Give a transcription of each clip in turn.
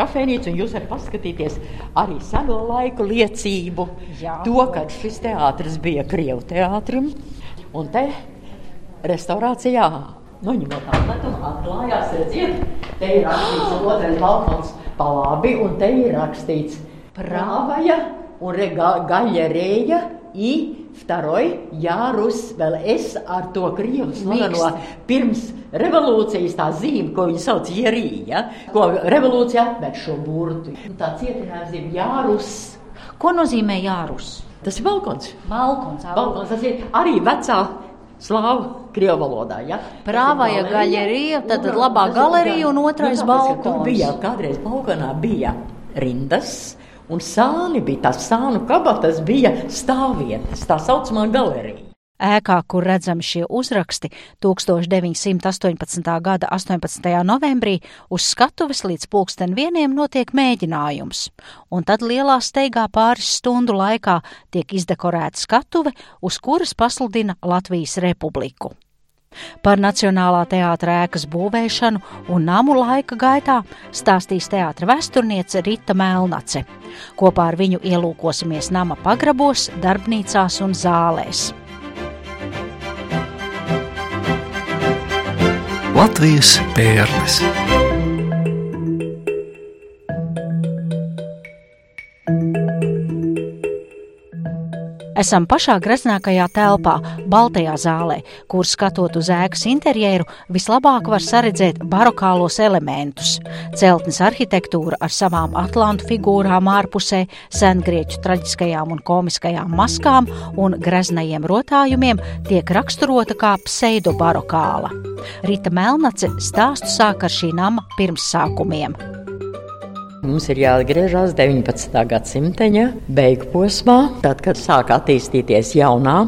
kafejnīcu, un jūs varat paskatīties arī seno laiku liecību. Jā. To, kad šis teātris bija Krievu teātrim, un te restaurācijā, nu, ņemot atmetumu, atklājās, redziet, te ir rakstīts otrais balkons pa labi, un te ir rakstīts Prāvaja un Gaļerēja i Второй Jārus, vēl es ar to krievu slaveno pirms revolūcijas tā zīme, ko viņi sauc Jerija, ko revolūcija atmet šo burtu. Tā cietinājums ir Jārus. Ko nozīmē Jārus? Tas ir balkons. Balkons, balkons tas ir arī vecā slāvu krievu valodā. Ja? Prāvāja galerija, tad labā galerija un otrais nu, balkons. Tur bija kādreiz balkonā bija rindas Un sāni bija tās sānu kabatas, bija stāvvietas, tā saucamā galerija. Ēkā, kur redzami šie uzraksti, 1918. gada 18. novembrī uz skatuves līdz pulksten vieniem notiek mēģinājums, un tad lielā steigā pāris stundu laikā tiek izdekorēta skatuve, uz kuras pasludina Latvijas republiku. Par Nacionālā teātra ēkas būvēšanu un namu laika gaitā stāstīs teātra vēsturniece Rita Melnace. Kopā ar viņu ielūkosimies nama pagrabos, darbnīcās un zālēs. Latvijas pērles. Esam pašā greznākajā telpā, Baltajā zālē, kur skatot uz ēkas interjeru, vislabāk var saredzēt barokālos elementus. Celtnes arhitektūra ar savām atlantu figūrām ārpusē, sengrieķu traģiskajām un komiskajām maskām un greznajiem rotājumiem tiek raksturota kā pseido-barokāla. Rita Melnace stāstu sāk ar šī nama pirmsākumiem. Mums ir jāatgriežas 19. gadsimta beigu posmā, tad, kad sāk attīstīties jaunā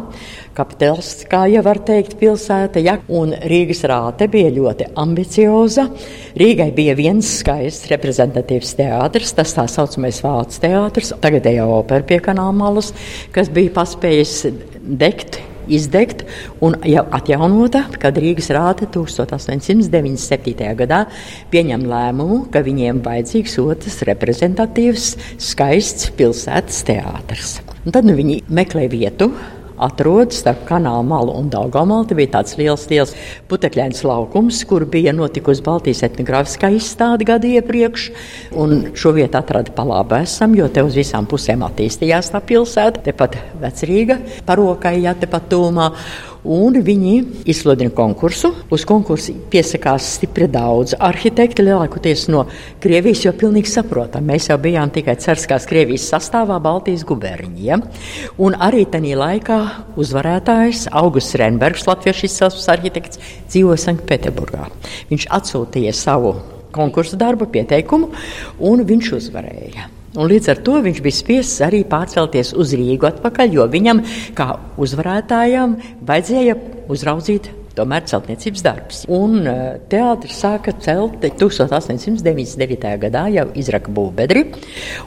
kapitalistiskā, ja var teikt, pilsēta. Ja? Un Rīgas rāte bija ļoti ambicioza. Rīgai bija viens skaists reprezentatīvs teātris, tas tā saucamais Vācu teātris, tagadējā opera pie kanāla malas, kas bija paspējis degt izdegt un jau atjaunota, kad Rīgas rāte 1897. gadā pieņem lēmumu, ka viņiem vajadzīgs otrs reprezentatīvs, skaists pilsētas teātris. Un tad nu, viņi meklē vietu atrodas starp kanāla malu un Daugomalu. Te bija tāds liels, liels putekļains laukums, kur bija notikusi Baltijas etnogrāfiskā izstāde gadu iepriekš. Un šo vietu atrada pa labi esam, jo te uz visām pusēm attīstījās tā pilsēta. Tepat vecrīga parokai, ja tepat tūmā un viņi izsludina konkursu. Uz konkursu piesakās stipri daudz arhitekti, lielākoties no Krievijas, jo pilnīgi saprotam, mēs jau bijām tikai Cerskās Krievijas sastāvā Baltijas guberņi. Ja? Un arī tajā laikā uzvarētājs Augusts Renbergs, latviešu izcelsmes arhitekts, dzīvo Sanktpēterburgā. Viņš atsūtīja savu konkursu darbu pieteikumu, un viņš uzvarēja. Un līdz ar to viņš bija spiests arī pārcelties uz Rīgu atpakaļ, jo viņam, kā uzvarētājam, vajadzēja uzraudzīt tomēr celtniecības darbs. Un e, teātris sāka celt 1899. gadā, jau izraka būvbedri,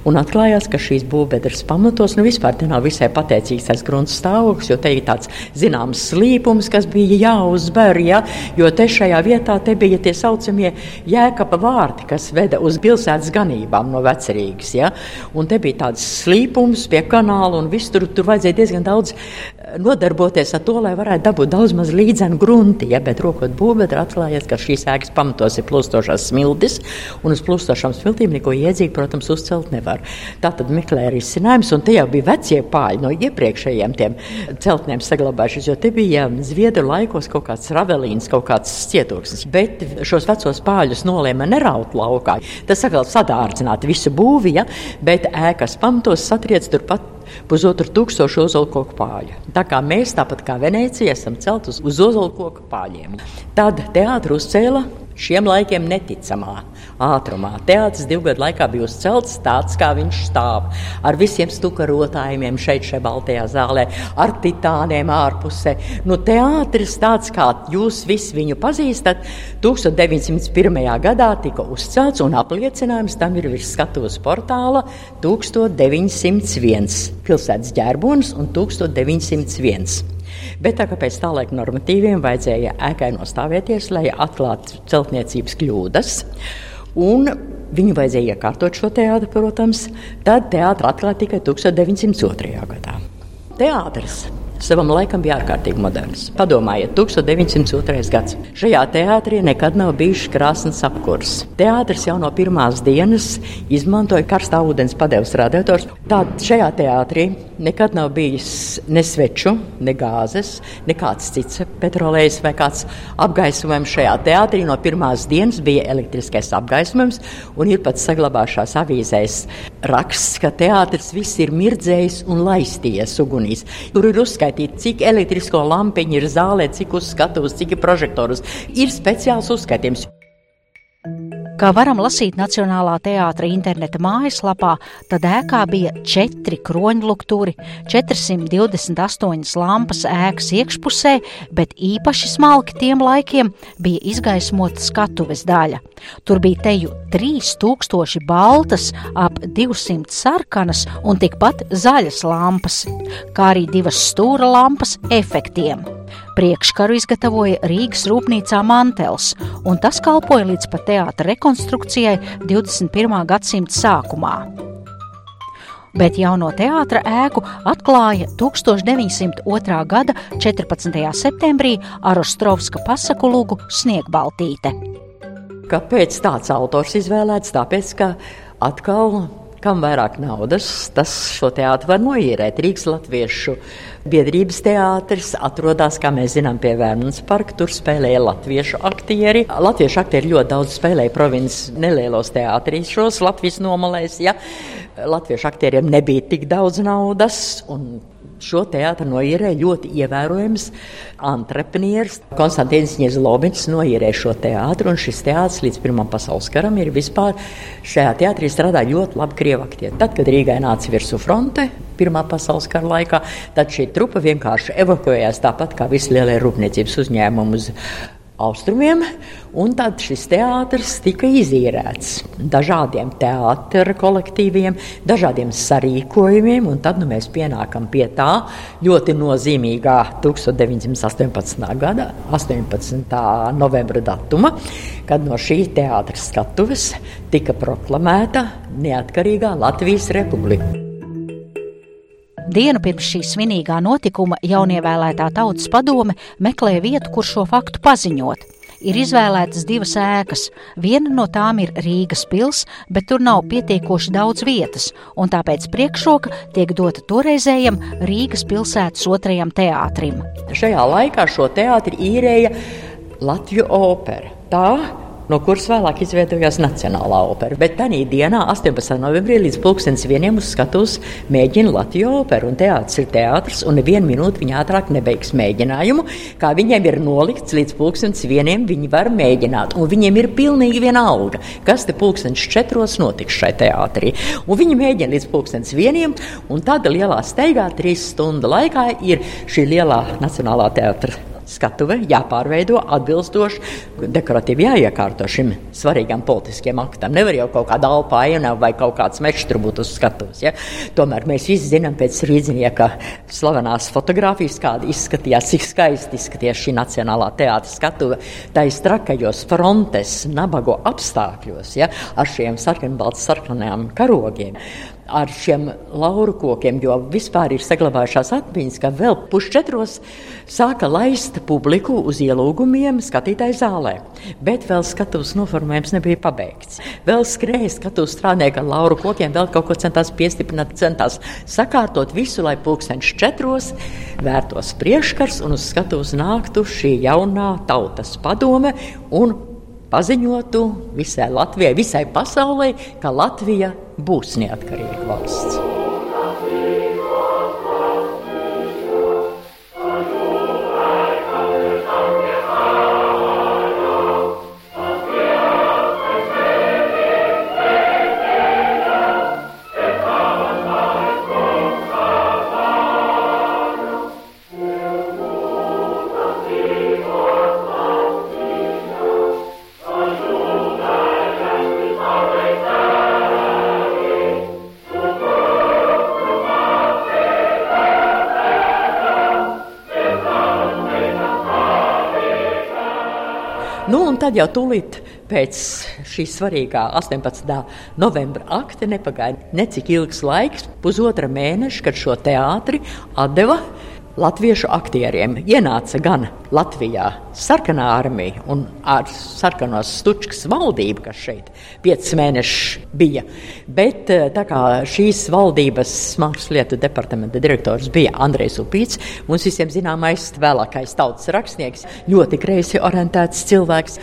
un atklājās, ka šīs būvbedres pamatos nu, vispār nav visai pateicīgs tas grunts stāvoklis, jo te ir tāds zināms slīpums, kas bija jāuzber, ja, jo te šajā vietā te bija tie saucamie jēkapa vārti, kas veda uz pilsētas ganībām no vecerīgas, ja, un te bija tāds slīpums pie kanāla, un viss tur, tur vajadzēja diezgan daudz nodarboties ar to, lai varētu dabūt daudz maz līdzenu grunti. Ja, bet rokot būvēt, atklājās, ka šīs ēkas pamatos ir plūstošās smiltis, un uz plūstošām smiltīm neko iedzīgi, protams, uzcelt nevar. Tā tad meklē risinājums, un te jau bija vecie pāļi no iepriekšējiem tiem celtnēm saglabājušies, jo te bija Zviedru laikos kaut kāds ravelīns, kaut kāds cietoksnis. Bet šos vecos pāļus nolēma neraut laukā. Tas atkal sadārdzināt visu būvi, ja, bet ēkas pamatos satriec turpat pusotru tūkstošu ozolkoku pāļu. Tā kā mēs, tāpat kā Venecija, esam celt uz, uz ozolkoku pāļiem. Tad teātris uzcēla šiem laikiem neticamā ātrumā. Teātris divu gadu laikā bija uzcelts tāds, kā viņš stāv. Ar visiem stukarotājiem šeit, šeit, Baltajā zālē, ar titāniem ārpusē. Nu, teātris tāds, kā jūs visi viņu pazīstat, 1901. gadā tika uzcelts un apliecinājums tam ir virs skatuves portāla 1901 pilsētas ģērbonis un 1901. Bet tā kā pēc tā laika normatīviem vajadzēja ēkai nostāvēties, lai atklātu celtniecības kļūdas. Un Viņu vajadzēja iekārtot šo teātru, protams. Tad teātris atklāja tikai 1902. gadā. Teātris savam laikam bija ārkārtīgi moderns. Padomājiet, 1902. gads. Šajā teātrī nekad nav bijis krāsnes apkurs. Teātris jau no pirmās dienas izmantoja karstā ūdens padevas radiators. Tātad šajā teātrī nekad nav bijis ne sveču, ne gāzes, nekāds cits petrolējs vai kāds apgaismojums šajā teātrī. No pirmās dienas bija elektriskais apgaismojums, un ir pat saglabājušās avīzēs raksts, ka teātris viss ir mirdzējis un laisties ugunīs. Tur ir uzskaitīts, cik elektrisko lampiņu ir zālē, cik uz skatuves, cik ir prožektorus. Ir speciāls uzskaitījums. Kā varam lasīt Nacionālā teātra interneta mājaslapā, tad ēkā bija četri kroņlukturi, 428 lampas ēkas iekšpusē, bet īpaši smalki tiem laikiem bija izgaismota skatuves daļa. Tur bija teju 3000 baltas, ap 200 sarkanas un tikpat zaļas lampas, kā arī divas stūra lampas efektiem. Priekškaru izgatavoja Rīgas rūpnīcā Mantels, un tas kalpoja līdz pat teātra rekonstrukcijai 21. gadsimta sākumā bet jauno teātra ēku atklāja 1902. gada 14. septembrī ar Ostrovska pasaku lūgu Sniegbaltīte. Kāpēc tāds autors izvēlēts? Tāpēc, ka atkal kam vairāk naudas, tas šo teātru var noīrēt. Rīgas latviešu biedrības teātris atrodas, kā mēs zinām, pie Vērnas parka. Tur spēlēja latviešu aktieri. Latviešu aktieri ļoti daudz spēlēja provinces nelielos teātrīšos, Latvijas nomalēs. Ja? Latviešu aktieriem nebija tik daudz naudas. Šo teātru noīrēja ļoti ievērojams entreprenieris. Konstantīns Jezlovičs noīrēja šo teātru, un šis teātris līdz Pirmam pasaules karam ir vispār šajā teātrī strādāja ļoti labi krievu aktieri. Tad, kad Rīgai nāca virsū fronte, Pirmā pasaules kara laikā, tad šī trupa vienkārši evakuējās tāpat kā visi lielie rūpniecības uzņēmumi uz austrumiem, un tad šis teātris tika izīrēts dažādiem teātros kolektīviem, dažādiem sarīkojumiem, tad nu, mēs pienākam pie tā ļoti nozīmīgā 1918. gada 18. novembra datuma, kad no šī teātras skatuves tika proklamēta neatkarīgā Latvijas republika. Dienu pirms šī svinīgā notikuma jaunievēlētā tautas padome meklēja vietu, kur šo faktu paziņot. Ir izvēlētas divas ēkas. Viena no tām ir Rīgas pils, bet tur nav pietiekoši daudz vietas, un tāpēc priekšroka tiek dota toreizējam Rīgas pilsētas otrajam teātrim. Šajā laikā šo teātri īrēja Latviju opera. Tā no kuras vēlāk izveidojās Nacionālā opera. Bet tajā dienā, 18. novembrī, līdz pulkstenis vieniem uz skatuves mēģina Latvijas opera. Un teātris ir teātris, un nevienu minūti viņi ātrāk nebeigs mēģinājumu. Kā viņiem ir nolikts līdz pulkstenis vieniem, viņi var mēģināt. Un viņiem ir pilnīgi vienalga, kas te pulkstenis četros notiks šai teātrī. Un viņi mēģina līdz pulkstenis vieniem, un tāda lielā steigā, trīs stundu laikā, ir šī lielā Nacionālā teātris skatuve jāpārveido atbilstoši, dekoratīvi jāiekārto šim svarīgam politiskiem aktam. Nevar jau kaut kāda alpa aina vai kaut kāds mečs tur būt uz skatuves. Ja? Tomēr mēs visi zinām pēc rīznieka slavenās fotografijas, kāda izskatījās, cik skaisti izskatījās šī Nacionālā teātris skatuve. Tā ir trakajos frontes, nabago apstākļos, ja? ar šiem sarkanbalts sarkanajām karogiem ar šiem lauru kokiem, jo vispār ir saglabājušās atmiņas, ka vēl pusčetros sāka laist publiku uz ielūgumiem skatītāju zālē. Bet vēl skatuves noformējums nebija pabeigts. Vēl skrēja skatuves strādnieki ar lauru kokiem, vēl kaut ko centās piestiprināt, centās sakārtot visu, lai pulksteņš četros vērtos priekškars un uz skatuves nāktu šī jaunā tautas padome un paziņotu visai Latvijai, visai pasaulē, ka Latvija būs neatkarīga valsts. Tad jau tūlīt pēc šī svarīgā 18. novembra akta nepagāja necik ilgs laiks, pusotra mēneša, kad šo teātri atdeva latviešu aktieriem. Ienāca gan Latvijā sarkanā armija un ar sarkanos stučkas valdību, kas šeit piecus mēnešus bija. Bet eh, tā kā šīs valdības mākslas lietu departamenta direktors bija Andrejs Upīts, mums visiem zināmais vēlākais tautas rakstnieks, ļoti kreisi orientēts cilvēks.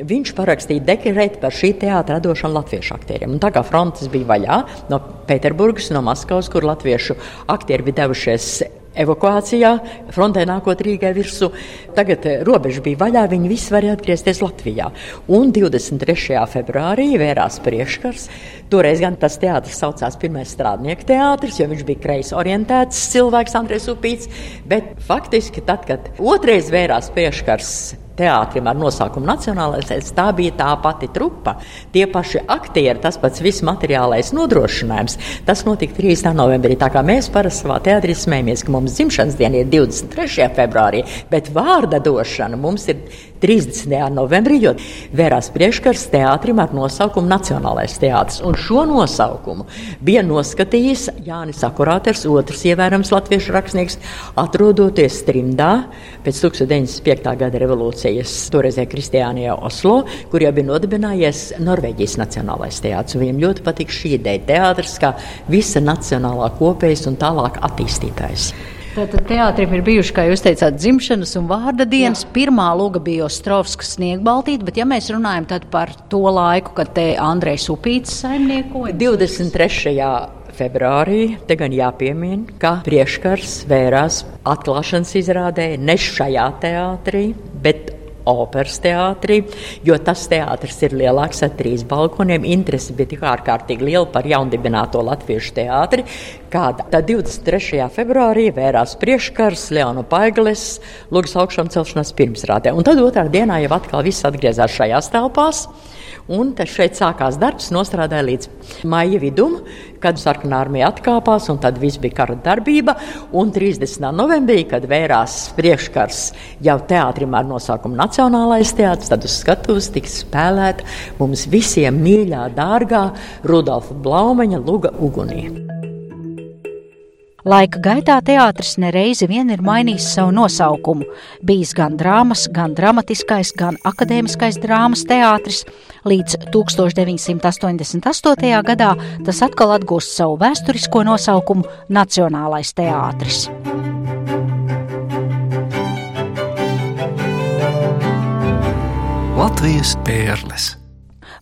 Viņš parakstīja dekrētu par šī teātra radošanu latviešu aktieriem. Un tā kā frontes bija vaļā no Pēterburgas, no Maskavas, kur latviešu aktieri bija devušies evakuācijā, frontē nākot Rīgai virsū. Tagad eh, robeža bija vaļā, viņi visi varēja atgriezties Latvijā. Un 23. februārī vērās priekškars. Toreiz gan tas teātris saucās Pirmais strādnieku teātris, jo viņš bija kreisi orientēts cilvēks, Andrēs Upīts. Bet faktiski tad, kad otrais vērās priekškars teātrim ar nosaukumu Nacionālais teātris, tā bija tā pati trupa. Tie paši aktieri, tas pats viss materiālais nodrošinājums. Tas notika 3. novembrī. Tā kā mēs parasti savā teātrī smējamies, ka mums dzimšanas diena ir 23. februārī, bet vārda došana mums ir 30. novembrī, jo vērās priekškars teātrim ar nosaukumu Nacionālais teātris. Un šo nosaukumu bija noskatījis Jānis Akurāters, otrs ievērams latviešu rakstnieks, atrodoties trimdā pēc 1905. gada revolūcijas toreizē Kristiānijā Oslo, kur jau bija nodibinājies Norvēģijas Nacionālais teātris. Viņam ļoti patīk šī ideja teātris kā visa nacionālā kopējas un tālāk attīstītājs. Tātad teātrim ir bijuši, kā jūs teicāt, dzimšanas un vārda dienas. Jā. Pirmā luga bija Ostrovskas sniegbaltīte, bet ja mēs runājam par to laiku, kad te Andrejs Upīts saimniekoja. 23. Februārī te gan jāpiemina, ka priekškars vērās atklāšanas izrādē ne šajā teātrī, bet operas teātrī, jo tas teātris ir lielāks ar trīs balkoniem. Interese bija tik ārkārtīgi liela par jaundibināto latviešu teātri, kāda. Tad 23. februārī vērās priekškars Leona Paigles Lūgas augšām celšanās pirmsrādē. Un tad otrā dienā jau atkal viss atgriezās šajās telpās. Un tas šeit sākās darbs, nostrādāja līdz maija vidum, kad sarkanā armija atkāpās, un tad viss bija kara darbība. Un 30. novembrī, kad vērās priekškars jau teātrim ar nosaukumu Nacionālais teātris, tad uz skatuves tika spēlēta mums visiem mīļā, dārgā Rudolfa Blaumeņa Luga ugunī. Laika gaitā teātris nereizi vien ir mainījis savu nosaukumu. Bijis gan drāmas, gan dramatiskais, gan akadēmiskais drāmas teātris. Līdz 1988. gadā tas atkal atgūst savu vēsturisko nosaukumu Nacionālais teātris. Latvijas pērles.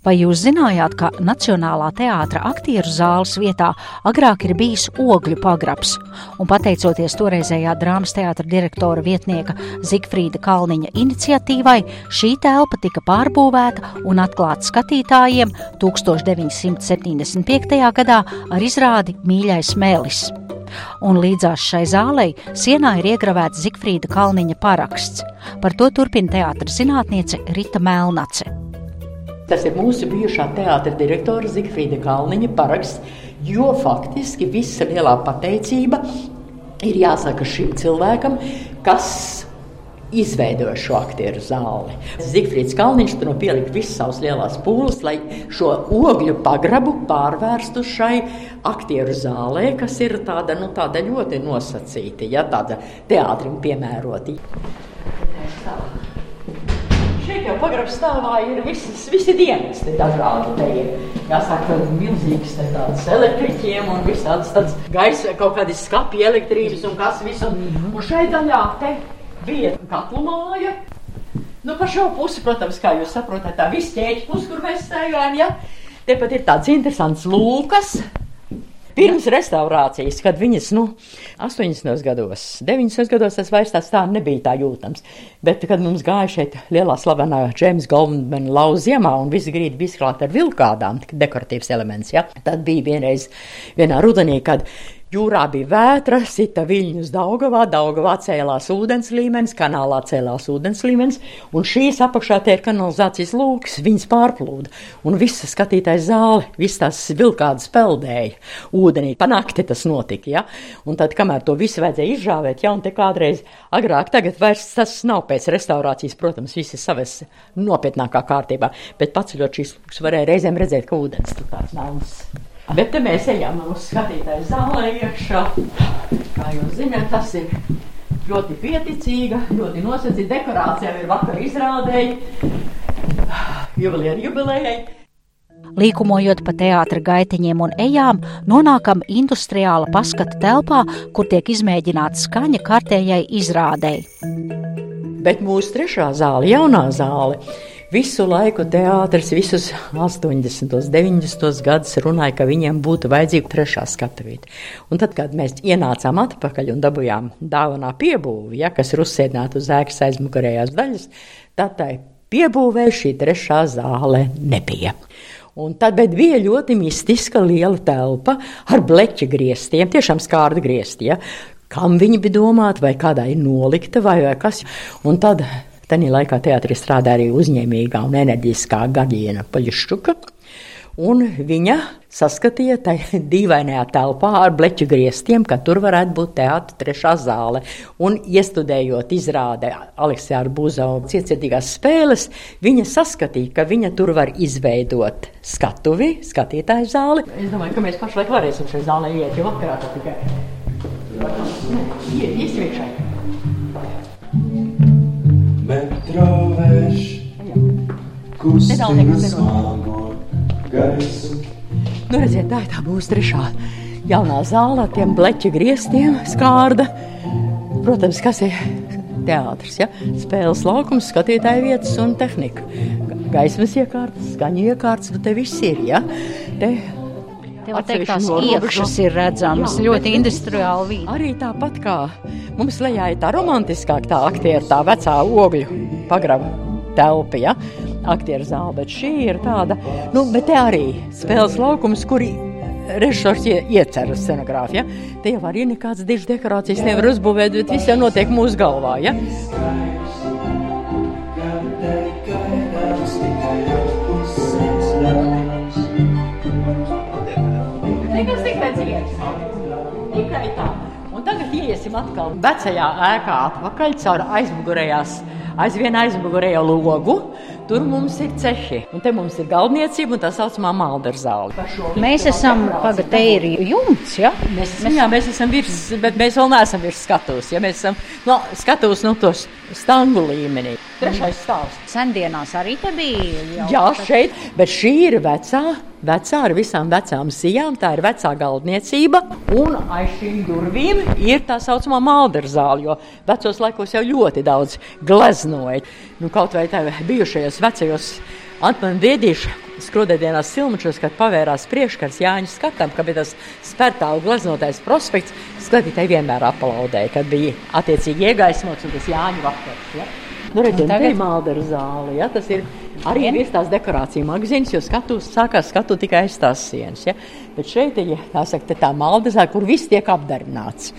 Vai jūs zinājāt, ka Nacionālā teātra aktieru zāles vietā agrāk ir bijis ogļu pagrabs? Un pateicoties toreizējā drāmas teātra direktora vietnieka Zigfrīda Kalniņa iniciatīvai, šī telpa tika pārbūvēta un atklāta skatītājiem 1975. gadā ar izrādi Mīļais Mēlis. Un līdzās šai zālei sienā ir iegravēts Zigfrīda Kalniņa paraksts. Par to turpina teātris zinātniece Rita Melnace. Tas ir mūsu bijušā teātris direktora Zigfrīda Kalniņa paraksts, jo faktiski visa lielā pateicība ir jāsaka šim cilvēkam, kas izveidoja šo aktieru zāli. Zifrits Kalniņš tur pielika visas savas lielās pūles, lai šo ogļu pagrabu pārvērstu šai aktieru zālē, kas ir tāda, nu, tāda ļoti nosacīta, ja tāda teātrim piemērota. Tā jau pagrabā stāvā ir visas, visi dienas dažādi. Te ir jāsaka, milzīgs tāds elektriķiem un visādas tādas gaisa, kaut kādi skapi elektrības un kas visu. Un šeit daļā te bija katlu māja. Nu, pa šo pusi, protams, kā jūs saprotat, tā viss ķēķis pusi, kur mēs staigājam, ja? Tepat ir tāds interesants lūkas. Pirms restaurācijas, kad viņas, nu, 80. gados, 90. gados tas vairs tāds tā nebija tā jūtams. Bet, kad mums gāja šeit lielā slavenā James Goldman lauza ziemā un visi grīdi bija izklāti ar vilkādām, dekoratīvs elements, ja, tad bija vienreiz vienā rudenī, kad Jūrā bija vētra, sita viļņus Daugavā, Daugavā cēlās ūdens līmenis, kanālā cēlās ūdens līmenis, un šīs apakšā tie ir kanalizācijas lūks, viņas pārplūda, un visa skatītais zāle, viss tās vilkādas peldēja ūdenī, panakti tas notika, ja, un tad, kamēr to visu vajadzēja izžāvēt, ja, un te kādreiz agrāk, tagad vairs tas nav pēc restaurācijas, protams, viss ir savas nopietnākā kārtībā, bet paceļot šīs lūks varēja reizēm redzēt, ka ūdens tur tāds melns. Bet te mēs ejam uz skatītāju zālē iekšā. Kā jūs zināt, tas ir ļoti pieticīga, ļoti nosacīta dekorācija. Ir vakar izrādēji, jubilieru jubilējai. Līkumojot pa teātra gaitiņiem un ejām, nonākam industriāla paskata telpā, kur tiek izmēģināta skaņa kārtējai izrādēji. Bet mūsu trešā zāle, jaunā zāle, Visu laiku teātris, visus 80, 90 gadus runāja, ka viņiem būtu vajadzīga trešā skatuvīte. Un tad, kad mēs ienācām atpakaļ un dabūjām dāvanā piebūvi, ja, kas ir uzsēdināta uz ēkas aizmugurējās daļas, tad tai piebūvē šī trešā zāle nebija. Un tad bija ļoti mistiska liela telpa ar bleķa griestiem, tiešām skārda griesti. Ja? Kam viņi bija domāti, vai kādai nolikta, vai, vai kas. Un tad Tajā laikā teātrī strādāja arī uzņēmīgā un enerģiskā Gaģiena Paļšķuka. Un viņa saskatīja tajā dīvainajā telpā ar bleķu griestiem, ka tur varētu būt teātris trešā zāle. Un, iestudējot izrādi Aleksija Buzova cietsirdīgās spēles, viņa saskatīja, ka viņa tur var izveidot skatuvi, skatītāju zāli. Es domāju, ka mēs pašlaik varēsim šajā zālē iet, jo vakarā tikai iesim iekšā metro smago gaisu. Nu, redziet, tā ir tā mūsu trešā jaunā zāle ar tiem bleķa griestiem, skārda. Protams, kas ir teātris, ja? spēles laukums, skatītāju vietas un tehnika. Gaismas iekārtas, skaņu iekārtas, nu te viss ir, ja? Te Te var teikt, tās iekšas ir redzamas, jā, ļoti industriāli vīdi. Arī tāpat kā mums lejā ir tā romantiskāk tā aktiera, tā vecā ogļu pagraba telpa, ja? Aktieru zāle, bet šī ir tāda, nu, bet te arī spēles laukums, kuri režisors iecer uz scenogrāfiju. Ja? Te jau arī nekādas dižas dekorācijas nevar uzbūvēt, bet viss jau notiek mūsu galvā. Ja? Tikai tā. Un tagad iesim atkal vecajā ēkā atpakaļ caur aizmugurējās, aizvien aizmugurējo logu. Tur mums ir cehi, un te mums ir galvniecība un tā saucamā malderu zāle. Mēs esam, pagaid, te ir jumts, ja? Mēs, mēs, jā, mēs esam virs, bet mēs vēl neesam virs skatuves, ja mēs esam, no, skatuves, nu, tos stangu līmenī. Trešais stāvs. Sendienās arī te bija. Jau, jā, šeit, bet šī ir vecā vecā ar visām vecām sijām. Tā ir vecā galdniecība. Un aiz šīm durvīm ir tā saucamā malderu zāle, jo vecos laikos jau ļoti daudz gleznoja. Nu, kaut vai tā bijušajos vecajos Antmanu Diedīša skrudēdienās silmačos, kad pavērās priekškars Jāņa skatam, ka bija tas spērtālu gleznotais prospekts, skatītāji vienmēr aplaudēja, kad bija attiecīgi iegaismots un tas Jāņa vakars. Ja? Nu, redziet, tagad... ir malderu zāle, ja? tas ir Arī ir tās dekorāciju magazīns, jo skatus sākās skatu tikai aiz tās sienas. Ja? Bet šeit ir tā, saka, tā maldezā, kur viss tiek apdarināts.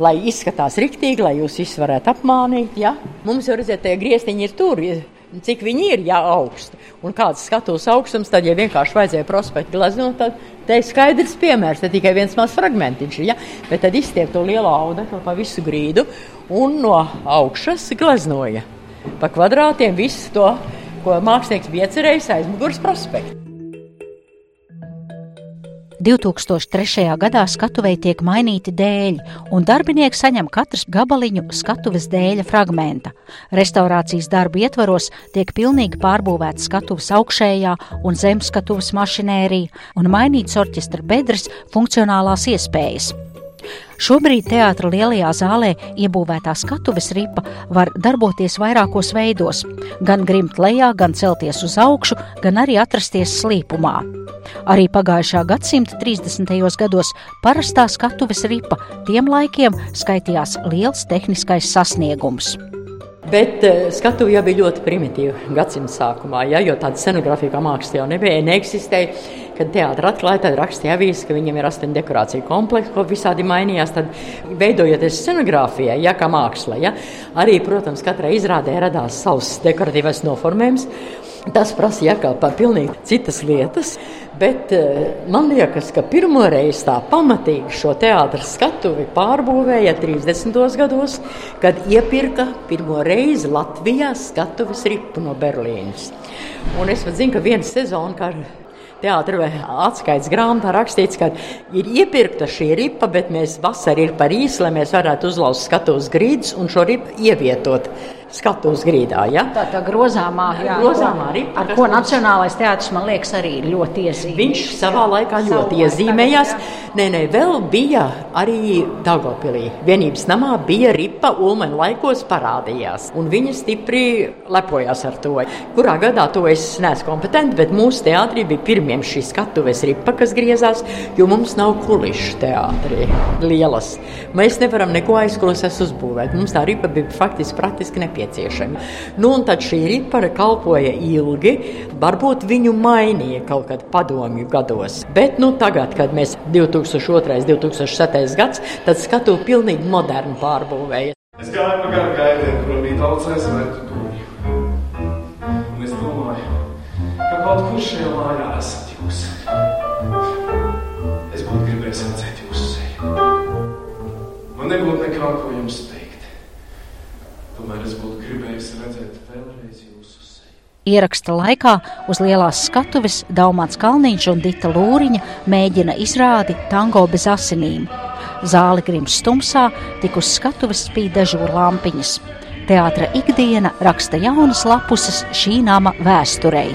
Lai izskatās riktīgi, lai jūs visi varētu apmānīt. Ja? Mums jau redzēt, tie grieztiņi ir tur. Cik viņi ir, ja augsti. Un kāds skatos augstums, tad, ja vienkārši vajadzēja prospektu gleznot, tad te ir skaidrs piemērs, te tikai viens mazs fragmentiņš, ja? bet tad izstiep to lielo audeklu pa visu grīdu un no augšas gleznoja pa kvadrātiem visu to ko mākslinieks bija iecerējis aizmugures prospektu. 2003. gadā skatuvei tiek mainīti dēļi, un darbinieks saņem katrs gabaliņu skatuves dēļa fragmenta. Restaurācijas darbu ietvaros tiek pilnīgi pārbūvēta skatuves augšējā un zemskatuves mašinērija un mainīts orķestra bedres funkcionālās iespējas. Šobrīd teātra lielajā zālē iebūvētā skatuves ripa var darboties vairākos veidos - gan grimt lejā, gan celties uz augšu, gan arī atrasties slīpumā. Arī pagājušā gadsimta 30. gados parastā skatuves ripa tiem laikiem skaitījās liels tehniskais sasniegums. Bet skatu jau bija ļoti primitīva gadsimta sākumā, ja, jo tāda scenogrāfija kā māksla jau nebija, neeksistēja. Kad teātris atklāja, tad rakstīja avīzes, ka viņam ir astoņu dekorāciju komplekss, ko visādi mainījās. Tad, veidojoties scenogrāfijai, ja kā māksla, ja, arī, protams, katrai izrādē radās savs dekoratīvais noformējums. Tas prasa jākāpā pilnīgi citas lietas, bet eh, man liekas, ka pirmo reizi tā pamatīgi šo teātras skatuvi pārbūvēja 30. gados, kad iepirka pirmo reizi Latvijā skatuves ripu no Berlīnas. Un es pat zinu, ka viena sezona, kā teātris vai atskaites grāmatā rakstīts, ka ir iepirkta šī ripa, bet mēs vasarā ir par īsu, lai mēs varētu uzlauzt skatuves grīdas un šo ripu ievietot skatuves grīdā. Ja? Tā tā grozāmā, jā, grozāmā ripa. Ar ko Nacionālais teātris, man liekas, arī ļoti iezīmējās. Viņš savā laikā ļoti savā iezīmējās. Nē, nē, vēl bija arī Daugopilī. Vienības namā bija ripa Ulmaņa laikos parādījās. Un viņi stipri lepojās ar to. Kurā gadā to es neesmu kompetenti, bet mūsu teātrī bija pirmiem šī skatuves ripa, kas griezās, jo mums nav kulišu teātrī lielas. Mēs nevaram neko aizkulisēs uzbūvēt. Mums tā ripa bija faktiski praktiski nepieciešama nepieciešami. Nu, un tad šī ripara kalpoja ilgi, varbūt viņu mainīja kaut kad padomju gados. Bet nu, tagad, kad mēs 2002. un 2007. gads, tad skatu pilnīgi modernu pārbūvēja. Es gāju pa garu gaitiem, kur bija daudz aizvērtu dūņu. Un es domāju, ka kaut kur šajā mājā esat jūs. Es būtu gribējis redzēt jūsu seju. Man nebūtu nekā, ko jums teikt. Tomēr es būtu gribējis redzēt vēlreiz jūsu seju. Ieraksta laikā uz lielās skatuves Daumāts Kalniņš un Dita Lūriņa mēģina izrādi tango bez asinīm. Zāle grims stumsā, tik uz skatuves spīd dežūra lampiņas. Teātra ikdiena raksta jaunas lapuses šī nama vēsturei.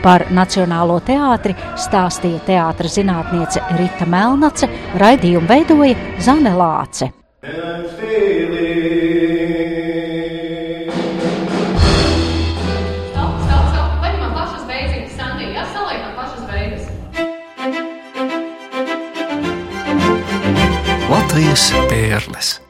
Par Nacionālo teātri stāstīja teātras zinātniece Rita Melnace, raidījumu veidoja Zane Lāce. NFT três perlas.